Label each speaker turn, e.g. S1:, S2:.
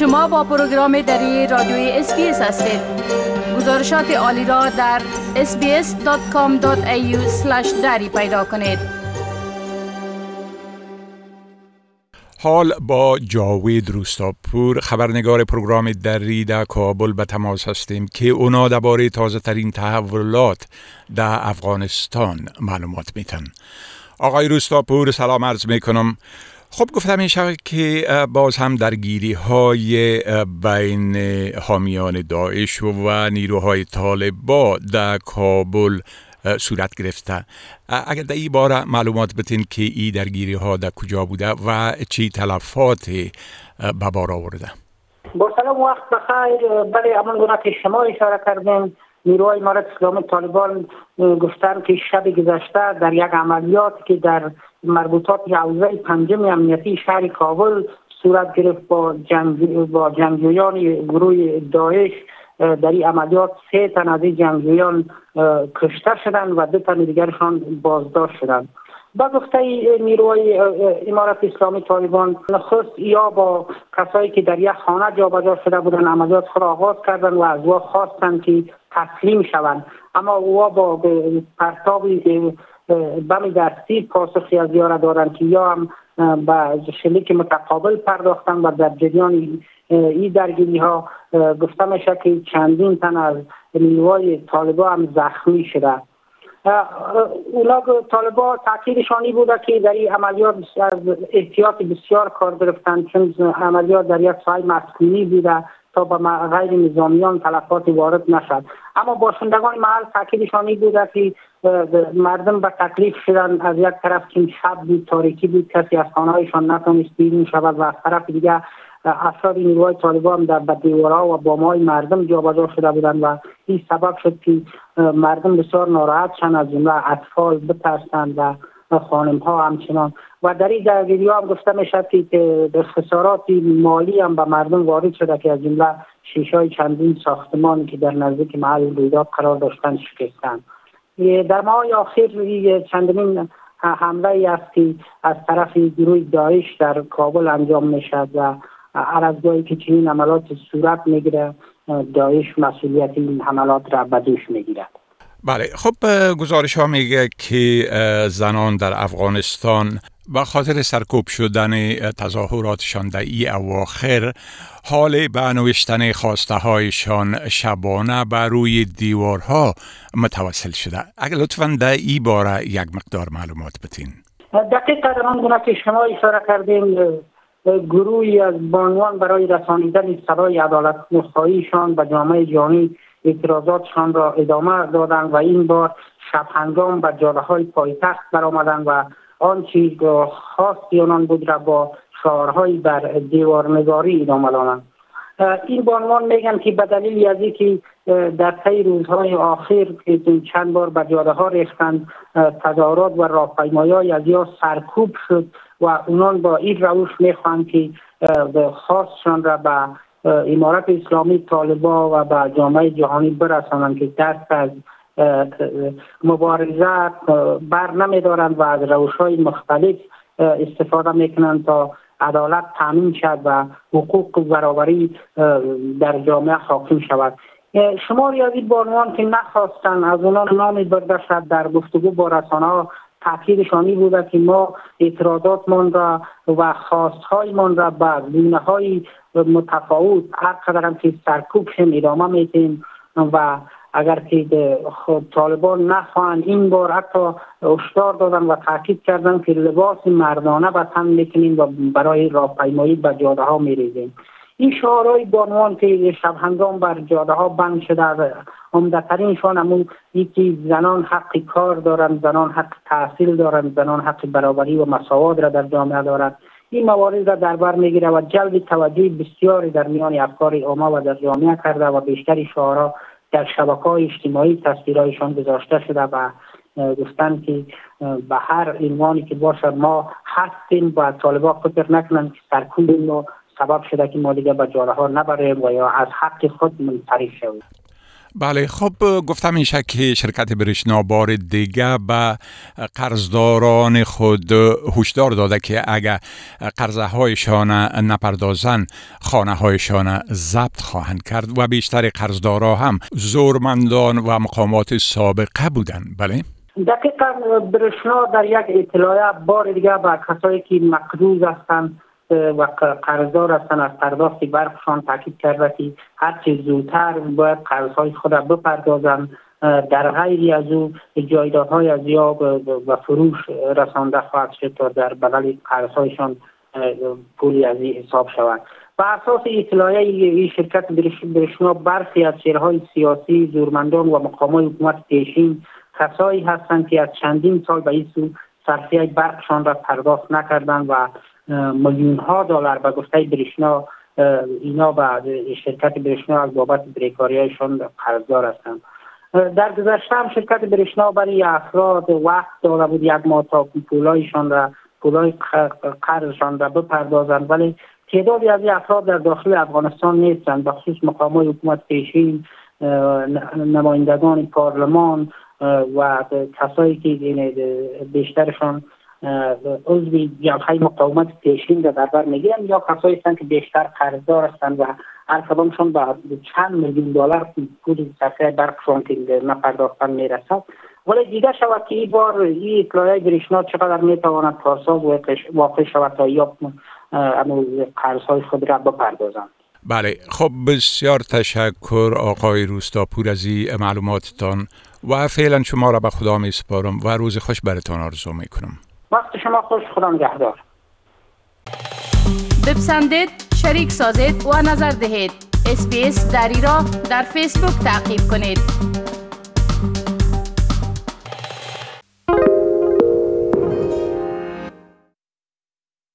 S1: شما با پروگرام دری رادیوی SBS هستید. گزارشات عالی را در sbs.com.au دری پیدا کنید.
S2: حال با جاوید روستاپور خبرنگار پروگرام دری در کابل به تماس هستیم که اونا درباره تازه ترین تحولات در افغانستان معلومات میتن آقای روستاپور سلام عرض می‌کنم. خب گفتم این شب که باز هم درگیری های بین حامیان داعش و نیروهای طالبا در کابل صورت گرفته اگر در این باره معلومات بتین که این درگیری ها در کجا بوده و چی تلفات به بار آورده.
S3: با سلام وقت بخیر. بله امان گونه که شما اشاره کردیم نیروهای امارت اسلامی طالبان گفتن که شب گذشته در یک عملیات که در مربوطات حوزه پنجم امنیتی شهر کابل صورت گرفت با جنگ با جنگجویان گروه داعش در این عملیات سه تن از این جنگجویان کشته شدند و دو تن دیگرشان بازداشت شدند. با گفته نیروهای امارت اسلامی طالبان نخست یا با کسایی که در یک خانه جابجا شده بودن عملیات خود آغاز کردن و از او خواستند که تسلیم شوند. اما او با پرتابی بم دستی پاسخی از یاره دارند که یا هم به شلیک متقابل پرداختن و در جریان این درگیری ها گفته میشه که چندین تن از نیروهای طالبا هم زخمی شده. اونا طالبا تاکیدشانی بوده که در این عملیات از احتیاط بسیار کار گرفتن چون عملیات در یک سای مسکونی بوده تا به غیر نظامیان تلفات وارد نشد. اما باشندگان محل تاکیدشانی بوده که مردم به تکلیف شدن. از یک طرف که شب بود تاریکی بود کسی از خانه هایشان نتونست بیرون شود و از طرف دیگه افراد نیروهای طالبان در به دیوارها و بامهای مردم جابجا شده بودند و این سبب شد که مردم بسیار ناراحت شدند از جمله اطفال بترسند و خانم ها همچنان. و در این درگیری هم گفته می شد که خسارات مالی هم به مردم وارد شده که از جمله شیشای چندین ساختمان که در نزدیک محل رویداد قرار داشتن شکستند در ماه آخر چندمین حمله است که از طرف گروه داعش در کابل انجام می شد و جایی که چنین عملات صورت می‌گیره داعش مسئولیت این حملات را به دوش می‌گیرد.
S2: بله خب گزارش ها میگه که زنان در افغانستان با خاطر سرکوب شدن تظاهراتشان در ای اواخر حال به نوشتن خواسته هایشان شبانه بر روی دیوارها متوسل شده. اگر لطفا در ای باره یک مقدار معلومات بتین
S3: دقیقا در آن گونه که شما اشاره کردین گروهی از بانوان برای رسانیدن صدای عدالت نخواهیشان به جامعه جهانی اعتراضاتشان را ادامه دادند و این بار شب هنگام به جاده های پایتخت برآمدند و آنچه خاصی آنان بود را با شعارهایی بر دیوارنگاری ادامه دادند. این بانوان میگن که به دلیل از اینکه در طی روزهای آخر که چند بار به جاده ها ریختند تظاهرات و راهپیمایی از یا سرکوب شد و اونان با این روش می‌خواهند که خاصشان را به امارت اسلامی طالبا و به جامعه جهانی برسانند که دست از مبارزه بر نمیدارند و از روش های مختلف استفاده می‌کنند تا عدالت تامین شد و حقوق برابری در جامعه حاکم شود. شماری از این بانوان که نخواستن از اونا نامی برده شد در گفتگو با رسانه تاکیدشانی بوده که ما اعتراضاتمان را و خواستهایمان را به گونه های متفاوت هر قدر هم که سرکوب شیم ادامه میتیم و اگر که خب طالبان نخواهند این بار حتی هشدار دادن و تاکید کردن که لباس مردانه به می‌کنیم و برای راهپیمایی به جاده ها میریزیم. این شعارهای بانوان که شب هنگام بر جاده ها بند شده عمدترینشان همون یکی زنان حق کار دارند زنان حق تحصیل دارند زنان حق برابری و مساوات را در جامعه دارند این موارد را در بر می‌گیره و جلب توجه بسیاری در میان افکار عامه و در جامعه کرده و بیشتری شعارها در شبکه های اجتماعی تصویرهایشان گذاشته شده و گفتن که به هر عنوانی که باشد ما هستیم و طالبا فکر نکنن که سرکوب ما سبب شده که ما دیگه به جاره ها نبریم و یا از حق خود منصرف شویم.
S2: بله خب گفتم میشه که شرکت برشنا بار دیگه به قرضداران خود هشدار داده که اگر قرضه هایشان نپردازن خانه هایشان ضبط خواهند کرد و بیشتر قرضدارا هم زورمندان و مقامات سابقه بودن بله؟
S3: دقیقا برشنا در یک اطلاعیه بار دیگه به کسایی که مقروض هستند و قرضدار هستند از پرداخت برقشان تاکید کرده که هر چیز زودتر باید قرضهای خود بپردازند. در غیر از او جایدادهای از یا و فروش رسانده خواهد شد تا در بدل قرضهایشان پولی از این حساب شود. و اساس اطلاعیه این شرکت برشنا برخی از شهرهای سیاسی زورمندان و مقامات حکومت پیشین کسایی هستند که از چندین سال به این سو صرفیه برقشان را پرداخت نکردند و میلیون ها دلار به گفته برشنا اینا به شرکت برشنا از بابت بریکاریایشان قرضدار هستند در گذشته هم شرکت برشنا برای افراد وقت داده بود یک ماه تا پولایشان را پولای قرضشان را بپردازند. ولی تعدادی از افراد در داخل افغانستان نیستند به خصوص مقامات حکومت پیشین نمایندگان پارلمان و کسایی که بیشترشان عضو جبهه مقاومت پیشین در بر می‌گیرن یا کسایی هستند که بیشتر قرضدار هستند و هر کدامشون به چند میلیون دلار پول صفحه برقشان که نپرداختن می‌رسد. ولی دیده شود که این بار این اطلاعیه برشنا چقدر می‌تواند پاسا واقع شود تا یا قرضهای خود را بپردازند.
S2: بله. خب بسیار تشکر آقای روستاپور از این معلوماتتان و فعلا شما را به خدا می سپارم و روز خوش برتان آرزو می کنم
S3: وقت شما خوش خدا نگهدار.
S1: بپسندید شریک سازید و نظر دهید. اسپیس دری را در فیسبوک تعقیب کنید.